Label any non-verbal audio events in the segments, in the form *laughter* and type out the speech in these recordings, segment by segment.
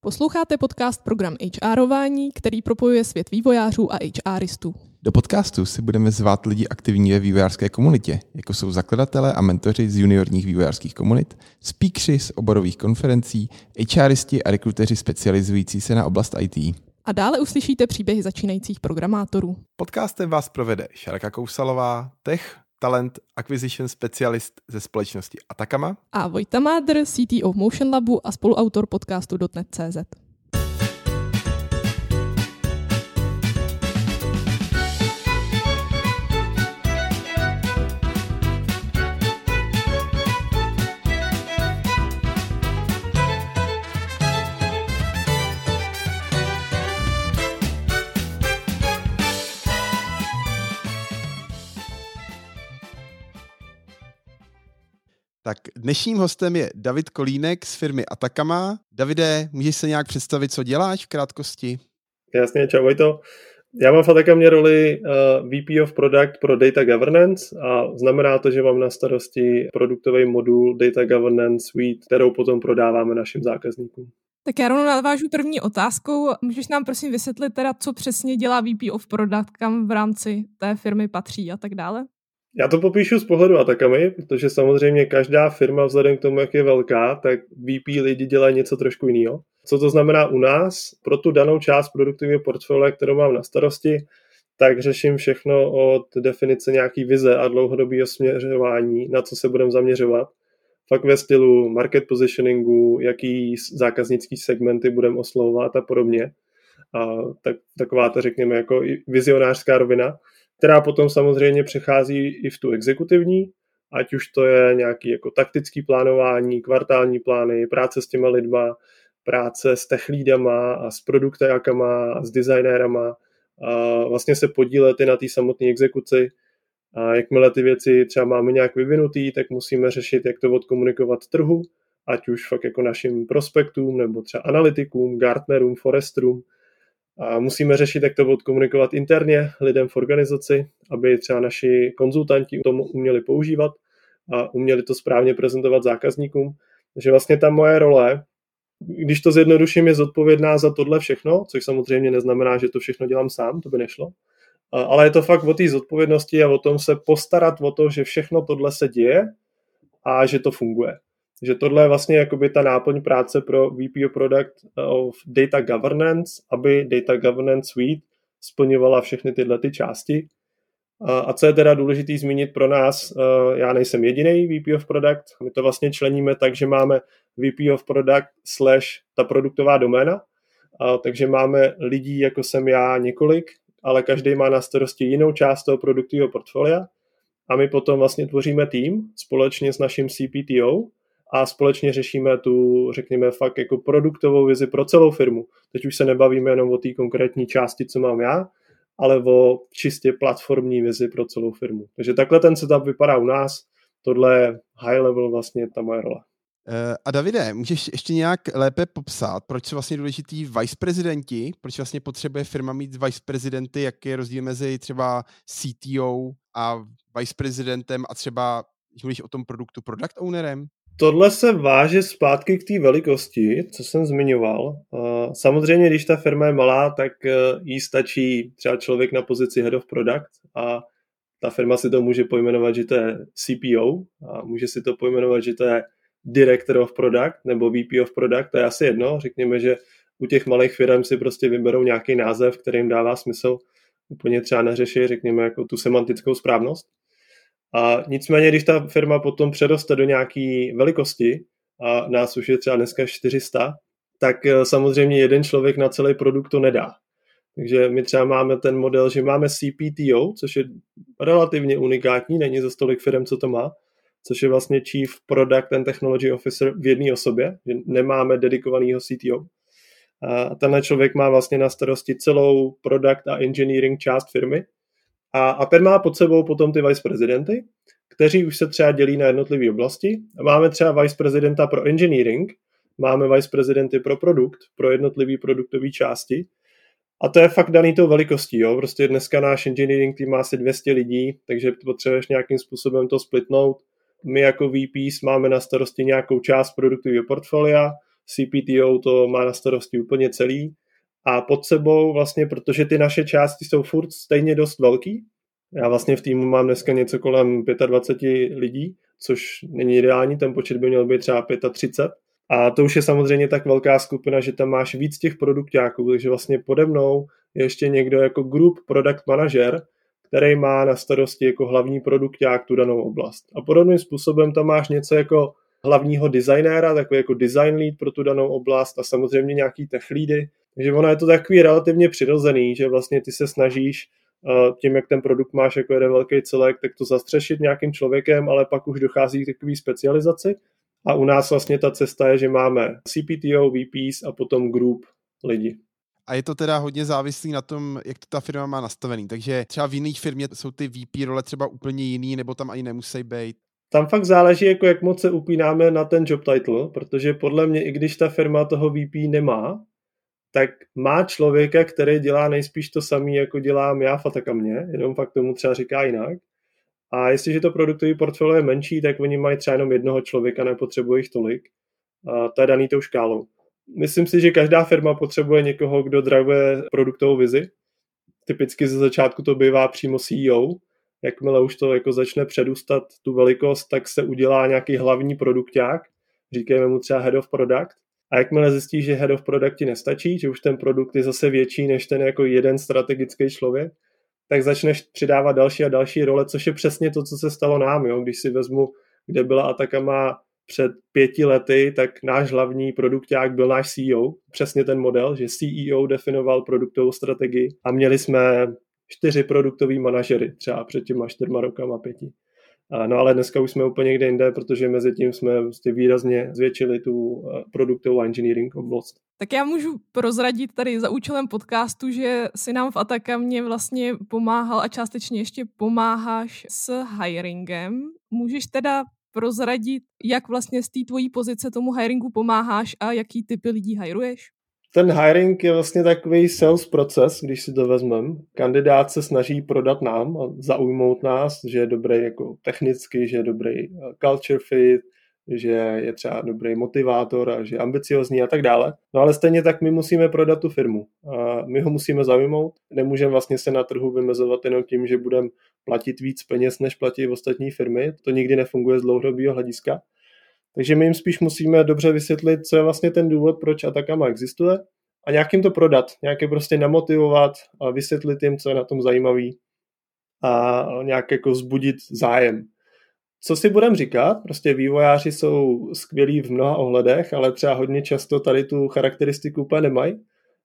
Posloucháte podcast program HRování, který propojuje svět vývojářů a HRistů. Do podcastu si budeme zvát lidi aktivní ve vývojářské komunitě, jako jsou zakladatelé a mentoři z juniorních vývojářských komunit, speakři z oborových konferencí, HRisti a rekruteři specializující se na oblast IT. A dále uslyšíte příběhy začínajících programátorů. Podcastem vás provede Šarka Kousalová, tech, talent acquisition specialist ze společnosti Atakama. A Vojta Mádr, CTO Motion Labu a spoluautor podcastu .NET.cz. Tak dnešním hostem je David Kolínek z firmy Atakama. Davide, můžeš se nějak představit, co děláš v krátkosti? Jasně, čau Vojto. Já mám v Atakamě roli uh, VP of Product pro Data Governance a znamená to, že mám na starosti produktový modul Data Governance Suite, kterou potom prodáváme našim zákazníkům. Tak já rovnou navážu první otázkou. Můžeš nám prosím vysvětlit teda, co přesně dělá VP of Product, kam v rámci té firmy patří a tak dále? Já to popíšu z pohledu Atakami, protože samozřejmě každá firma vzhledem k tomu, jak je velká, tak VP lidi dělají něco trošku jiného. Co to znamená u nás? Pro tu danou část produktivního portfolia, kterou mám na starosti, tak řeším všechno od definice nějaký vize a dlouhodobého směřování, na co se budeme zaměřovat. Fakt ve stylu market positioningu, jaký zákaznický segmenty budeme oslovovat a podobně. A tak, taková to řekněme jako vizionářská rovina která potom samozřejmě přechází i v tu exekutivní, ať už to je nějaký jako taktický plánování, kvartální plány, práce s těma lidma, práce s techlídama a s produktákama a s designérama a vlastně se podílet i na té samotné exekuci. A jakmile ty věci třeba máme nějak vyvinutý, tak musíme řešit, jak to odkomunikovat trhu, ať už fakt jako našim prospektům, nebo třeba analytikům, Gartnerům, Forestrům, a musíme řešit, jak to odkomunikovat interně lidem v organizaci, aby třeba naši konzultanti tomu uměli používat a uměli to správně prezentovat zákazníkům. Takže vlastně ta moje role, když to zjednoduším, je zodpovědná za tohle všechno, což samozřejmě neznamená, že to všechno dělám sám, to by nešlo. Ale je to fakt o té zodpovědnosti a o tom se postarat o to, že všechno tohle se děje a že to funguje. Takže tohle je vlastně jakoby ta náplň práce pro VP Product of Data Governance, aby Data Governance Suite splňovala všechny tyhle ty části. A co je teda důležitý zmínit pro nás, eh, já nejsem jediný VP of Product, my to vlastně členíme tak, že máme VP of Product slash ta produktová doména, takže máme lidí, jako jsem já, několik, ale každý má na starosti jinou část toho produktového portfolia. A my potom vlastně tvoříme tým společně s naším CPTO, a společně řešíme tu, řekněme, fakt jako produktovou vizi pro celou firmu. Teď už se nebavíme jenom o té konkrétní části, co mám já, ale o čistě platformní vizi pro celou firmu. Takže takhle ten setup vypadá u nás. Tohle je high level vlastně ta moje role. Eh, a Davide, můžeš ještě nějak lépe popsat, proč jsou vlastně důležitý vice prezidenti, proč vlastně potřebuje firma mít vice prezidenty, jak je rozdíl mezi třeba CTO a vice prezidentem a třeba, když mluvíš o tom produktu, product ownerem? Tohle se váže zpátky k té velikosti, co jsem zmiňoval. Samozřejmě, když ta firma je malá, tak e, jí stačí třeba člověk na pozici Head of Product a ta firma si to může pojmenovat, že to je CPO a může si to pojmenovat, že to je Director of Product nebo VP of Product, to je asi jedno. Řekněme, že u těch malých firm si prostě vyberou nějaký název, který jim dává smysl. Úplně třeba neřeší, řekněme, jako tu semantickou správnost. A nicméně, když ta firma potom přeroste do nějaké velikosti, a nás už je třeba dneska 400, tak eh, samozřejmě jeden člověk na celý produkt to nedá. Takže my třeba máme ten model, že máme CPTO, což je relativně unikátní, není za stolik firm, co to má, což je vlastně Chief Product and Technology Officer v jedné osobě, že nemáme dedikovaného CTO. A tenhle člověk má vlastně na starosti celou product a engineering část firmy a, a ten má pod sebou potom ty vice prezidenty, kteří už se třeba dělí na jednotlivé oblasti. Máme třeba vice prezidenta pro engineering, máme vice prezidenty pro produkt, pro jednotlivé produktové části. A to je fakt daný tou velikostí. Jo? Prostě dneska náš engineering tým má asi 200 lidí, takže potřebuješ nějakým způsobem to splitnout. My jako VPs máme na starosti nějakou část produktového portfolia, CPTO to má na starosti úplně celý a pod sebou vlastně, protože ty naše části jsou furt stejně dost velký, já vlastně v týmu mám dneska něco kolem 25 lidí, což není ideální, ten počet by měl být třeba 35. A to už je samozřejmě tak velká skupina, že tam máš víc těch produktáků, takže vlastně pode mnou je ještě někdo jako group product manager, který má na starosti jako hlavní produkták tu danou oblast. A podobným způsobem tam máš něco jako hlavního designéra, takový jako design lead pro tu danou oblast a samozřejmě nějaký tech leady. Takže ono je to takový relativně přirozený, že vlastně ty se snažíš tím, jak ten produkt máš jako jeden velký celek, tak to zastřešit nějakým člověkem, ale pak už dochází k takové specializaci. A u nás vlastně ta cesta je, že máme CPTO, VPs a potom group lidi. A je to teda hodně závislý na tom, jak to ta firma má nastavený. Takže třeba v jiných firmě jsou ty VP role třeba úplně jiný, nebo tam ani nemusí být. Tam fakt záleží, jako jak moc se upínáme na ten job title, protože podle mě, i když ta firma toho VP nemá, tak má člověka, který dělá nejspíš to samé, jako dělám já Fataka mě, jenom fakt tomu třeba říká jinak. A jestliže to produktový portfolio je menší, tak oni mají třeba jenom jednoho člověka, nepotřebují jich tolik. A to je daný tou škálou. Myslím si, že každá firma potřebuje někoho, kdo drivuje produktovou vizi. Typicky ze začátku to bývá přímo CEO. Jakmile už to jako začne předůstat tu velikost, tak se udělá nějaký hlavní produkták, říkáme mu třeba head of product, a jakmile zjistíš, že head of product ti nestačí, že už ten produkt je zase větší než ten jako jeden strategický člověk, tak začneš přidávat další a další role, což je přesně to, co se stalo nám. Jo? Když si vezmu, kde byla Atakama před pěti lety, tak náš hlavní produkták byl náš CEO, přesně ten model, že CEO definoval produktovou strategii a měli jsme čtyři produktoví manažery třeba před těma čtyřma rokama, pěti. No ale dneska už jsme úplně někde jinde, protože mezi tím jsme vlastně výrazně zvětšili tu eh, produktovou engineering oblast. Tak já můžu prozradit tady za účelem podcastu, že si nám v Atakamě vlastně pomáhal a částečně ještě pomáháš s hiringem. Můžeš teda prozradit, jak vlastně z té tvojí pozice tomu hiringu pomáháš a jaký typy lidí hajruješ? Ten hiring je vlastně takový sales proces, když si to vezmeme. Kandidát se snaží prodat nám a zaujmout nás, že je dobrý jako technicky, že je dobrý eh, culture fit, že je třeba dobrý motivátor a že je ambiciozní a tak dále. No ale stejně tak my musíme prodat tu firmu. A my ho musíme zaujmout. Nemůžeme vlastně se na trhu vymezovat jenom tím, že budeme platit víc peněz, než platí ostatní firmy. To nikdy nefunguje z dlouhodobého hlediska. Takže my jim spíš musíme dobře vysvětlit, co je vlastně ten důvod, proč Atakama existuje a nějakým to prodat, nějaké prostě namotivovat a vysvětlit jim, co je na tom zajímavý a nějak jako vzbudit zájem. Co si budeme říkat, prostě vývojáři jsou skvělí v mnoha ohledech, ale třeba hodně často tady tu charakteristiku úplně nemají.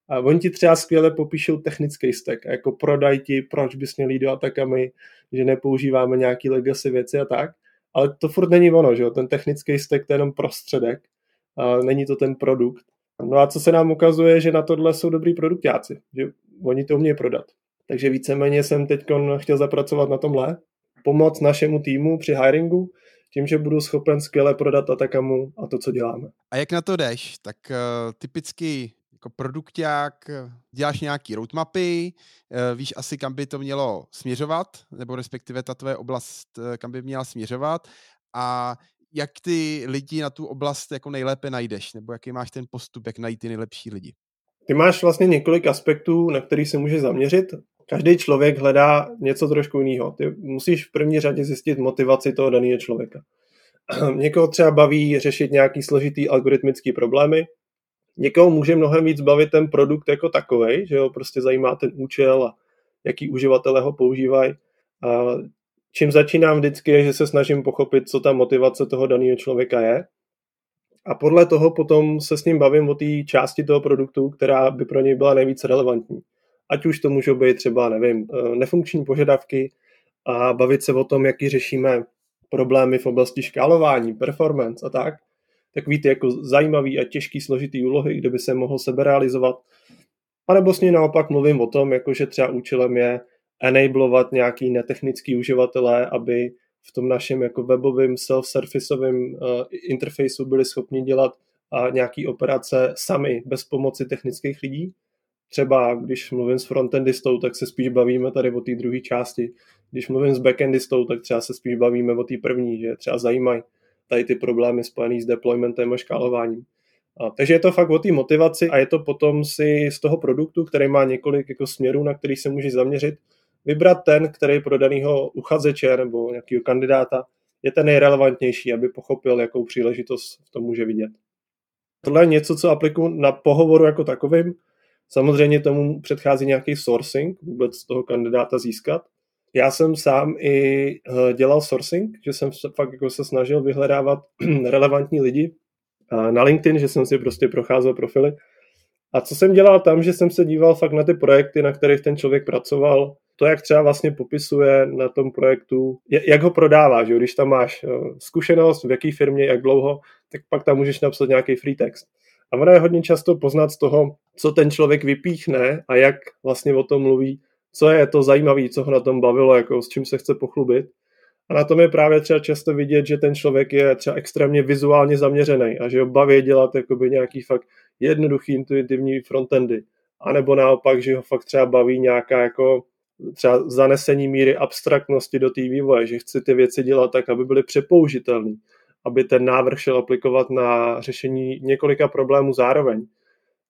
A oni ti třeba skvěle popíšou technický stack, jako prodaj ti, proč bys měl jít do atakami, že nepoužíváme nějaký legacy věci a tak ale to furt není ono, že jo? ten technický stack to je jenom prostředek, a není to ten produkt. No a co se nám ukazuje, že na tohle jsou dobrý produktáci, že oni to umějí prodat. Takže víceméně jsem teď chtěl zapracovat na tomhle, pomoct našemu týmu při hiringu, tím, že budu schopen skvěle prodat Atakamu a to, co děláme. A jak na to jdeš? Tak uh, typicky jako produkták, děláš nějaký roadmapy, eh, víš asi, kam by to mělo směřovat, nebo respektive ta tvoje oblast, eh, kam by měla směřovat a jak ty lidi na tu oblast jako nejlépe najdeš, nebo jaký máš ten postup, jak najít ty nejlepší lidi? Ty máš vlastně několik aspektů, na který se můžeš zaměřit. Každý člověk hledá něco trošku jiného. Ty musíš v první řadě zjistit motivaci toho daného člověka. *clears throat* Někoho třeba baví řešit nějaký složitý algoritmický problémy, někoho může mnohem víc bavit ten produkt jako takový, že ho prostě zajímá ten účel a jaký uživatelé ho používají. A čím začínám vždycky je, že se snažím pochopit, co ta motivace toho daného člověka je. A podle toho potom se s ním bavím o té části toho produktu, která by pro něj byla nejvíce relevantní. Ať už to můžou být třeba, nevím, eh, nefunkční požadavky a bavit se o tom, jaký řešíme problémy v oblasti škálování, performance a tak takový ty jako zajímavý a těžký složitý úlohy, kde by se mohl sebe realizovat. A nebo s ním naopak mluvím o tom, jako že třeba účelem je enablovat nějaký netechnický uživatelé, aby v tom našem jako webovém self-surfaceovém uh, interfejsu byli schopni dělat uh, nějaký operace sami, bez pomoci technických lidí. Třeba když mluvím s frontendistou, tak se spíš bavíme tady o té druhé části. Když mluvím s backendistou, tak třeba se spíš bavíme o té první, že třeba zajímají tady ty problémy spojené s deploymentem a škálováním. A, takže je to fakt o té motivaci a je to potom si z toho produktu, který má několik jako směrů, na který se může zaměřit, vybrat ten, který pro daného uchazeče nebo nějakého kandidáta je ten nejrelevantnější, aby pochopil, jakou příležitost v tom může vidět. Tohle je něco, co aplikuju na pohovoru jako takovým. Samozřejmě tomu předchází nějaký sourcing, vůbec toho kandidáta získat. Já jsem sám i eh, dělal sourcing, že jsem se fakt jako se snažil vyhledávat *clears throat* relevantní lidi na LinkedIn, že jsem si prostě procházel profily. A co jsem dělal tam, že jsem se díval fakt na ty projekty, na kterých ten člověk pracoval, to, jak třeba vlastně popisuje na tom projektu, jak ho prodává, že když tam máš eh, zkušenost, v jaké firmě, jak dlouho, tak pak tam můžeš napsat nějaký free text. A ono je hodně často poznat z toho, co ten člověk vypíchne a jak vlastně o tom mluví, co je to zajímavé, co ho na tom bavilo, jako s čím se chce pochlubit. A na tom je právě třeba často vidět, že ten člověk je třeba extrémně vizuálně zaměřený a že ho baví dělat jakoby nějaký fakt jednoduchý, intuitivní frontendy. A nebo naopak, že ho fakt třeba baví nějaká jako třeba zanesení míry abstraktnosti do té vývoje, že chci ty věci dělat tak, aby byly přepoužitelné, aby ten návrh šel aplikovat na řešení několika problémů zároveň.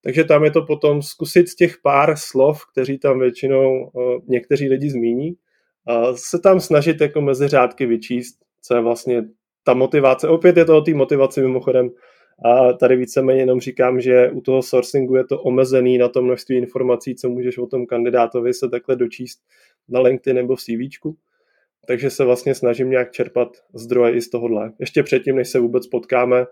Takže tam je to potom zkusit z těch pár slov, kteří tam většinou uh, někteří lidi zmíní, uh, se tam snažit jako mezi řádky vyčíst, co je vlastně ta motivace. Opět je to o té motivaci mimochodem, a tady víceméně jenom říkám, že u toho sourcingu je to omezený na to množství informací, co můžeš o tom kandidátovi se takhle dočíst na LinkedIn nebo v CVčku. Takže se vlastně snažím nějak čerpat zdroje i z tohohle. Ještě předtím, než se vůbec potkáme,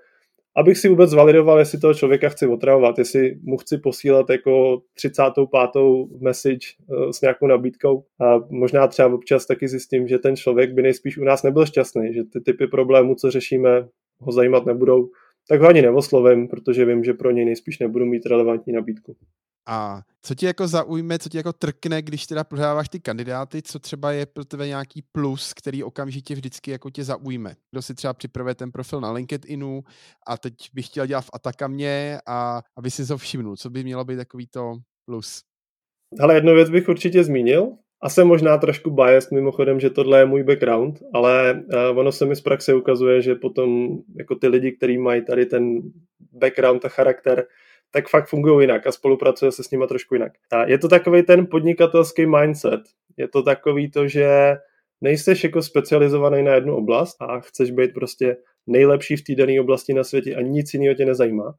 abych si vůbec validoval, jestli toho člověka chci otravovat, jestli mu chci posílat jako 35. message eh, s nějakou nabídkou a možná třeba občas taky zjistím, že ten člověk by nejspíš u nás nebyl šťastný, že ty typy problémů, co řešíme, ho zajímat nebudou tak ho ani neoslovím, protože vím, že pro něj nejspíš nebudu mít relevantní nabídku. A co ti jako zaujme, co ti jako trkne, když teda prodáváš ty kandidáty, co třeba je pro tebe nějaký plus, který okamžitě vždycky jako tě zaujme. Kdo si třeba připravuje ten profil na LinkedInu a teď bych chtěl dělat v Atakamě a aby si to všimnul, co by mělo být takový to plus. Ale jednu věc bych určitě zmínil, a jsem možná trošku biased mimochodem, že tohle je můj background, ale uh, ono se mi z praxe ukazuje, že potom jako ty lidi, kteří mají tady ten background a charakter, tak fakt fungují jinak a spolupracuje se s nimi trošku jinak. A je to takový ten podnikatelský mindset. Je to takový to, že nejseš jako specializovaný na jednu oblast a chceš být prostě nejlepší v té dané oblasti na světě a nic jiného tě nezajímá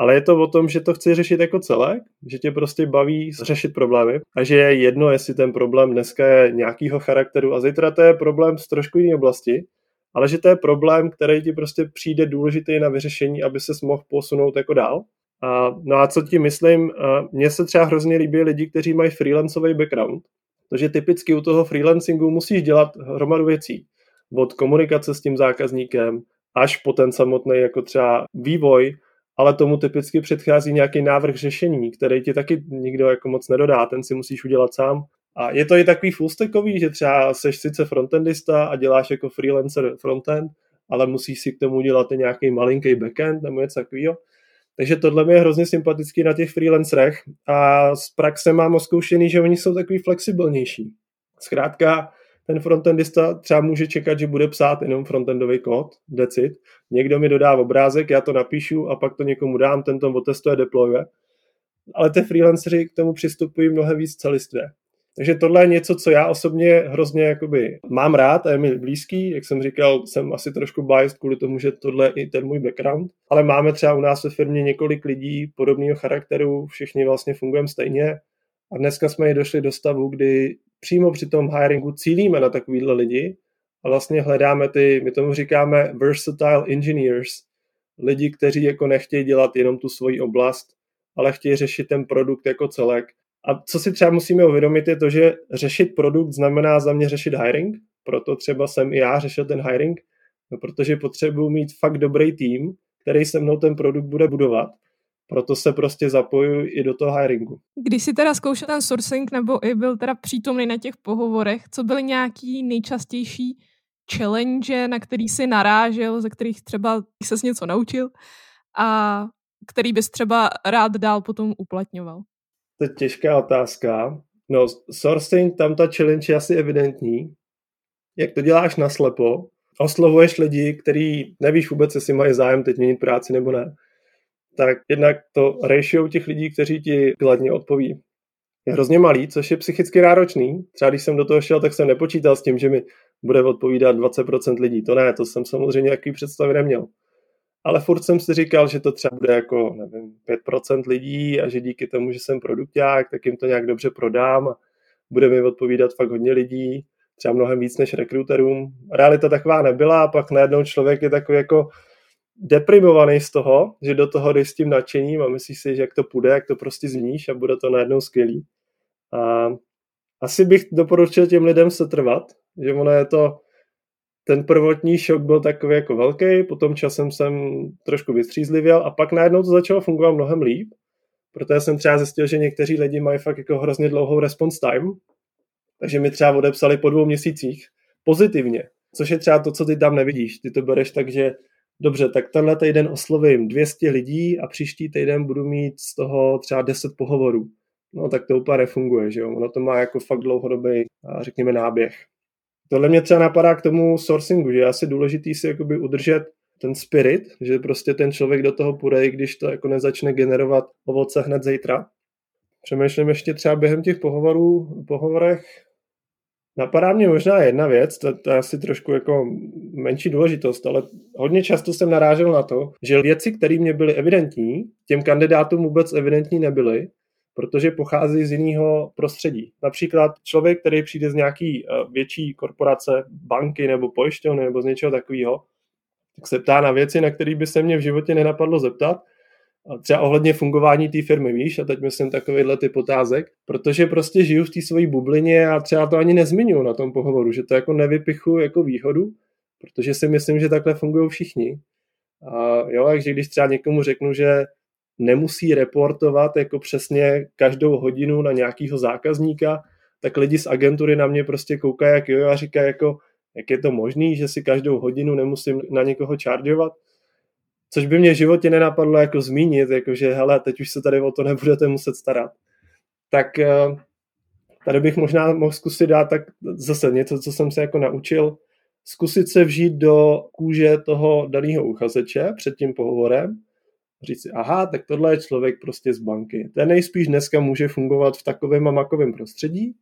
ale je to o tom, že to chci řešit jako celek, že tě prostě baví řešit problémy a že je jedno, jestli ten problém dneska je nějakýho charakteru a zítra to je problém z trošku jiné oblasti, ale že to je problém, který ti prostě přijde důležitý na vyřešení, aby se mohl posunout jako dál. A, no a co ti myslím, mně se třeba hrozně líbí lidi, kteří mají freelanceový background, protože typicky u toho freelancingu musíš dělat hromadu věcí. Od komunikace s tím zákazníkem až po ten samotný jako třeba vývoj, ale tomu typicky předchází nějaký návrh řešení, který ti taky nikdo jako moc nedodá, ten si musíš udělat sám. A je to i takový fullstackový, že třeba seš sice frontendista a děláš jako freelancer frontend, ale musíš si k tomu udělat i nějaký malinký backend nebo něco takového. Takže tohle je hrozně sympatický na těch freelancerech a z praxe mám oskoušený, že oni jsou takový flexibilnější. Zkrátka, ten frontendista třeba může čekat, že bude psát jenom frontendový kód, decit. Někdo mi dodá obrázek, já to napíšu a pak to někomu dám, ten to otestuje, deployuje. Ale ty freelanceri k tomu přistupují mnohem víc celistvě. Takže tohle je něco, co já osobně hrozně jakoby mám rád a je mi blízký. Jak jsem říkal, jsem asi trošku biased kvůli tomu, že tohle je i ten můj background. Ale máme třeba u nás ve firmě několik lidí podobného charakteru, všichni vlastně fungujeme stejně. A dneska jsme i došli do stavu, kdy přímo při tom hiringu cílíme na takovýhle lidi a vlastně hledáme ty, my tomu říkáme versatile engineers, lidi, kteří jako nechtějí dělat jenom tu svoji oblast, ale chtějí řešit ten produkt jako celek. A co si třeba musíme uvědomit je to, že řešit produkt znamená za mě řešit hiring, proto třeba jsem i já řešil ten hiring, no protože potřebuji mít fakt dobrý tým, který se mnou ten produkt bude budovat proto se prostě zapojuji i do toho hiringu. Když jsi teda zkoušel ten sourcing nebo i byl teda přítomný na těch pohovorech, co byly nějaký nejčastější challenge, na který jsi narážel, ze kterých třeba se něco naučil a který bys třeba rád dál potom uplatňoval? To je těžká otázka. No, sourcing, tam ta challenge je asi evidentní. Jak to děláš naslepo, oslovuješ lidi, který nevíš vůbec, jestli mají zájem teď měnit práci nebo ne tak jednak to ratio těch lidí, kteří ti kladně odpoví, je hrozně malý, což je psychicky náročný. Třeba když jsem do toho šel, tak jsem nepočítal s tím, že mi bude odpovídat 20% lidí. To ne, to jsem samozřejmě jaký představy neměl. Ale furt jsem si říkal, že to třeba bude jako, nevím, 5% lidí a že díky tomu, že jsem produkták, tak jim to nějak dobře prodám a bude mi odpovídat fakt hodně lidí, třeba mnohem víc než rekruterům. Realita taková nebyla a pak najednou člověk je takový jako deprimovaný z toho, že do toho jdeš s tím nadšením a myslíš si, že jak to půjde, jak to prostě zmíníš a bude to najednou skvělý. A asi bych doporučil těm lidem se trvat, že ono je to, ten prvotní šok byl takový jako velký, potom časem jsem trošku vystřízlivěl a pak najednou to začalo fungovat mnohem líp, protože jsem třeba zjistil, že někteří lidi mají fakt jako hrozně dlouhou response time, takže mi třeba odepsali po dvou měsících pozitivně, což je třeba to, co ty tam nevidíš. Ty to bereš tak, že dobře, tak tenhle týden oslovím 200 lidí a příští týden budu mít z toho třeba 10 pohovorů. No tak to úplně nefunguje, že jo? Ono to má jako fakt dlouhodobý, řekněme, náběh. Tohle mě třeba napadá k tomu sourcingu, že je asi důležitý si jakoby udržet ten spirit, že prostě ten člověk do toho půjde, když to jako nezačne generovat ovoce hned zítra. Přemýšlím ještě třeba během těch pohovorů, pohovorech, Napadá mě možná jedna věc, to, to je asi trošku jako menší důležitost, ale hodně často jsem narážel na to, že věci, které mě byly evidentní, těm kandidátům vůbec evidentní nebyly, protože pochází z jiného prostředí. Například člověk, který přijde z nějaký eh, větší korporace, banky nebo pojišťovny nebo z něčeho takového, tak se ptá na věci, na které by se mě v životě nenapadlo zeptat, třeba ohledně fungování té firmy, víš, a teď myslím takovýhle typ otázek, protože prostě žiju v té své bublině a třeba to ani nezmiňuji na tom pohovoru, že to jako nevypichu jako výhodu, protože si myslím, že takhle fungují všichni. A jo, takže když třeba někomu řeknu, že nemusí reportovat jako přesně každou hodinu na nějakého zákazníka, tak lidi z agentury na mě prostě koukají jak jo a říkají jako, jak je to možný, že si každou hodinu nemusím na někoho čaržovat, což by mě v životě nenapadlo jako zmínit, jakože hele, teď už se tady o to nebudete muset starat. Tak eh, tady bych možná mohl zkusit dát tak zase něco, co jsem se jako naučil, zkusit se vžít do kůže toho daného uchazeče před tím pohovorem, říct si, aha, tak tohle je člověk prostě z banky. Ten nejspíš dneska může fungovat v takovém a makovém prostředí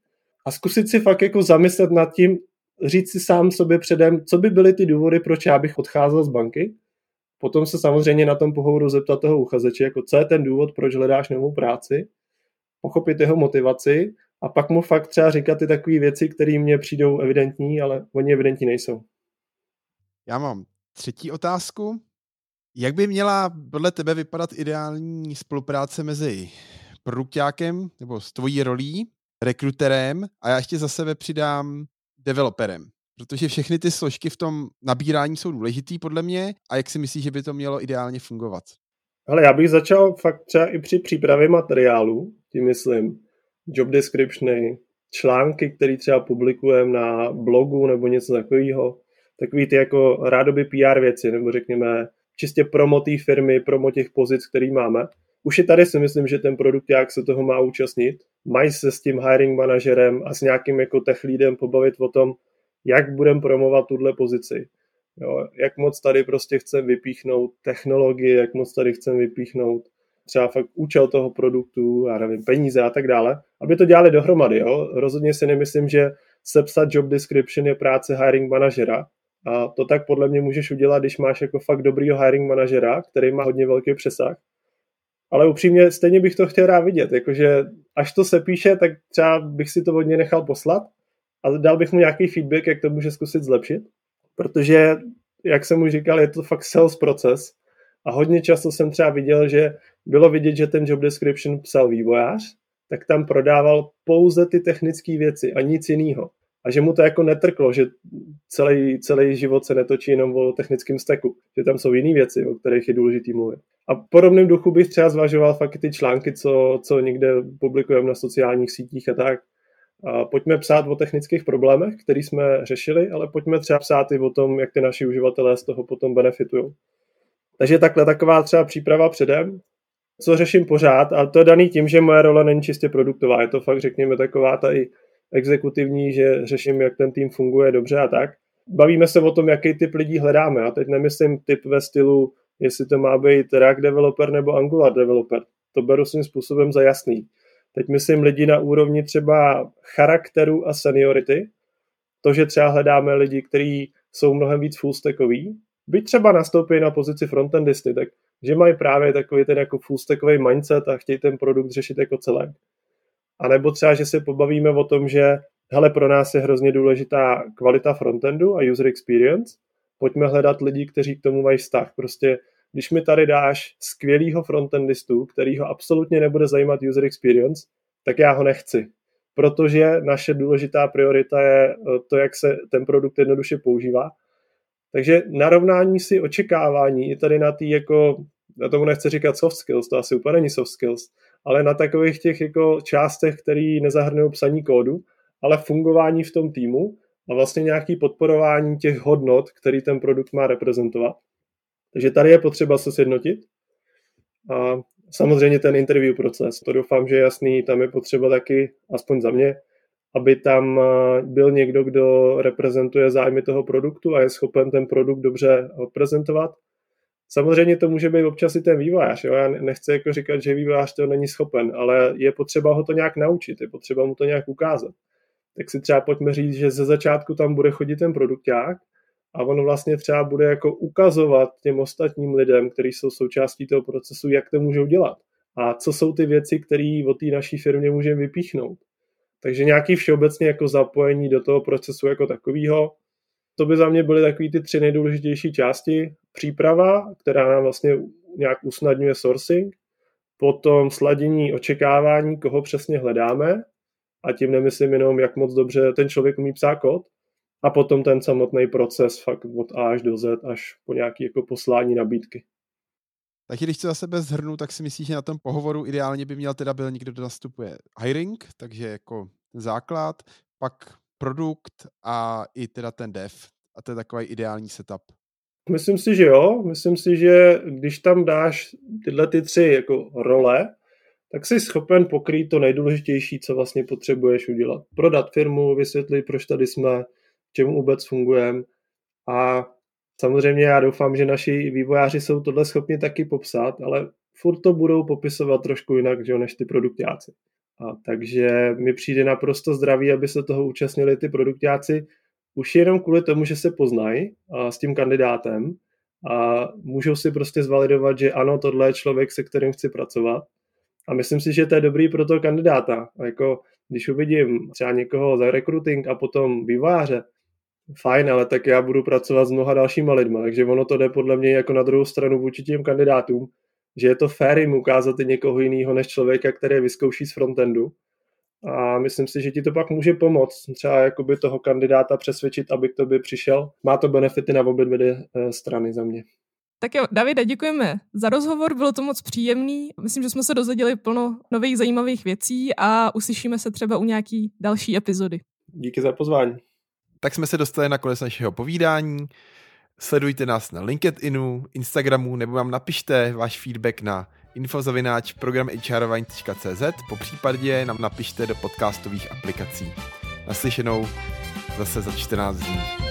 a zkusit si fakt jako zamyslet nad tím, říct si sám sobě předem, co by byly ty důvody, proč já bych odcházel z banky Potom se samozřejmě na tom pohovoru zeptat toho uchazeče, jako co je ten důvod, proč hledáš novou práci, pochopit jeho motivaci a pak mu fakt třeba říkat ty takové věci, které mně přijdou evidentní, ale oni evidentní nejsou. Já mám třetí otázku. Jak by měla podle tebe vypadat ideální spolupráce mezi produktákem nebo s tvojí rolí, rekruterem a já ještě za sebe přidám developerem? protože všechny ty složky v tom nabírání jsou důležitý podle mě a jak si myslíš, že by to mělo ideálně fungovat? Ale já bych začal fakt třeba i při přípravě materiálu, tím myslím job descriptiony, články, které třeba publikujeme na blogu nebo něco takového, takový ty jako rádoby PR věci, nebo řekněme čistě promo té firmy, promo těch pozic, který máme. Už je tady si myslím, že ten produkt jak se toho má účastnit. Mají se s tím hiring manažerem a s nějakým jako tech leadem pobavit o tom, jak budeme promovat tuhle pozici. Jo, jak moc tady prostě chceme vypíchnout technologii, jak moc tady chceme vypíchnout třeba fakt účel toho produktu, já nevím, peníze a tak dále, aby to dělali dohromady. Jo? Rozhodně si nemyslím, že sepsat job description je práce hiring manažera. A to tak podle mě můžeš udělat, když máš jako fakt dobrýho hiring manažera, který má hodně velký přesah. Ale upřímně stejně bych to chtěl rád vidět, jakože až to se píše, tak třeba bych si to hodně nechal poslat a dal bych mu nějaký feedback, jak to může zkusit zlepšit, protože, jak jsem už říkal, je to fakt sales proces a hodně často jsem třeba viděl, že bylo vidět, že ten job description psal vývojář, tak tam prodával pouze ty technické věci a nic jiného. A že mu to jako netrklo, že celý, celý život se netočí jenom o technickém steku, že tam jsou jiné věci, o kterých je důležitý mluvit. A v podobném duchu bych třeba zvažoval fakt ty články, co, co někde publikujeme na sociálních sítích a tak, Pojďme psát o technických problémech, které jsme řešili, ale pojďme třeba psát i o tom, jak ty naši uživatelé z toho potom benefitují. Takže takhle taková třeba příprava předem, co řeším pořád, a to je daný tím, že moje role není čistě produktová, je to fakt, řekněme, taková ta i exekutivní, že řeším, jak ten tým funguje dobře a tak. Bavíme se o tom, jaký typ lidí hledáme. A teď nemyslím typ ve stylu jestli to má být React developer nebo Angular developer. To beru svým způsobem za jasný. Teď myslím lidi na úrovni třeba charakteru a seniority. To, že třeba hledáme lidi, kteří jsou mnohem víc fullstackoví, byť třeba nastoupí na pozici frontendisty, tak že mají právě takový ten jako fullstackový mindset a chtějí ten produkt řešit jako celek. A nebo třeba, že se pobavíme o tom, že hele, pro nás je hrozně důležitá kvalita frontendu a user experience, pojďme hledat lidi, kteří k tomu mají vztah. Prostě když mi tady dáš skvělýho frontendistu, který ho absolutně nebude zajímat user experience, tak já ho nechci. Protože naše důležitá priorita je eh, to, jak se ten produkt jednoduše používá. Takže narovnání si očekávání i tady na tý jako, na tomu nechci říkat soft skills, to asi úplně není soft skills, ale na takových těch jako částech, které nezahrnují psaní kódu, ale fungování v tom týmu a vlastně nějaký podporování těch hodnot, který ten produkt má reprezentovat. Takže tady je potřeba se sjednotit. A samozřejmě ten interview proces, to doufám, že je jasný, tam je potřeba taky, aspoň za mě, aby tam byl někdo, kdo reprezentuje zájmy toho produktu a je schopen ten produkt dobře odprezentovat. Samozřejmě to může být občas i ten vývojář. Jo? Já nechci jako říkat, že vývojář to není schopen, ale je potřeba ho to nějak naučit, je potřeba mu to nějak ukázat. Tak si třeba pojďme říct, že ze začátku tam bude chodit ten produkták a on vlastně třeba bude jako ukazovat těm ostatním lidem, kteří jsou součástí toho procesu, jak to můžou dělat. A co jsou ty věci, které o té naší firmě můžeme vypíchnout. Takže nějaký všeobecně jako zapojení do toho procesu jako takového. To by za mě byly takové ty tři nejdůležitější části. Příprava, která nám vlastně nějak usnadňuje sourcing, potom sladění očekávání, koho přesně hledáme, a tím nemyslím jenom, jak moc dobře ten člověk umí psát kód, a potom ten samotný proces fakt od A až do Z, až po nějaké jako poslání nabídky. Tak když to za sebe zhrnu, tak si myslíš, že na tom pohovoru ideálně by měl teda byl někdo, kdo nastupuje hiring, takže jako základ, pak produkt a i teda ten dev. A to je takový ideální setup. Myslím si, že jo. Myslím si, že když tam dáš tyhle ty tři jako role, tak jsi schopen pokrýt to nejdůležitější, co vlastně potřebuješ udělat. Prodat firmu, vysvětlit, proč tady jsme, čemu vůbec fungujeme a samozřejmě já doufám, že naši vývojáři jsou tohle schopni taky popsat, ale furt to budou popisovat trošku jinak, že, než ty produktáci. A takže mi přijde naprosto zdravý, aby se toho účastnili ty produktáci už jenom kvůli tomu, že se poznají s tím kandidátem a můžou si prostě zvalidovat, že ano, tohle je člověk, se kterým chci pracovat. A myslím si, že to je dobrý pro toho kandidáta. A jako, když uvidím třeba někoho za recruiting a potom výváře, fajn, ale tak já budu pracovat s mnoha dalšíma lidma, takže ono to jde podle mě jako na druhou stranu vůči těm kandidátům, že je to fér jim ukázat i někoho jiného než člověka, který vyzkouší z frontendu. A myslím si, že ti to pak může pomoct třeba jakoby toho kandidáta přesvědčit, aby k tobě přišel. Má to benefity na obě dvě eh, strany za mě. Tak jo, Davide, děkujeme za rozhovor, bylo to moc příjemný. Myslím, že jsme se dozvěděli plno nových zajímavých věcí a uslyšíme se třeba u nějaký další epizody. Díky za pozvání. Tak jsme se dostali na konec našeho povídání. Sledujte nás na LinkedInu, Instagramu nebo vám napište váš feedback na infozavináč programhrvine.cz po případě nám napište do podcastových aplikací. Naslyšenou zase za 14 dní.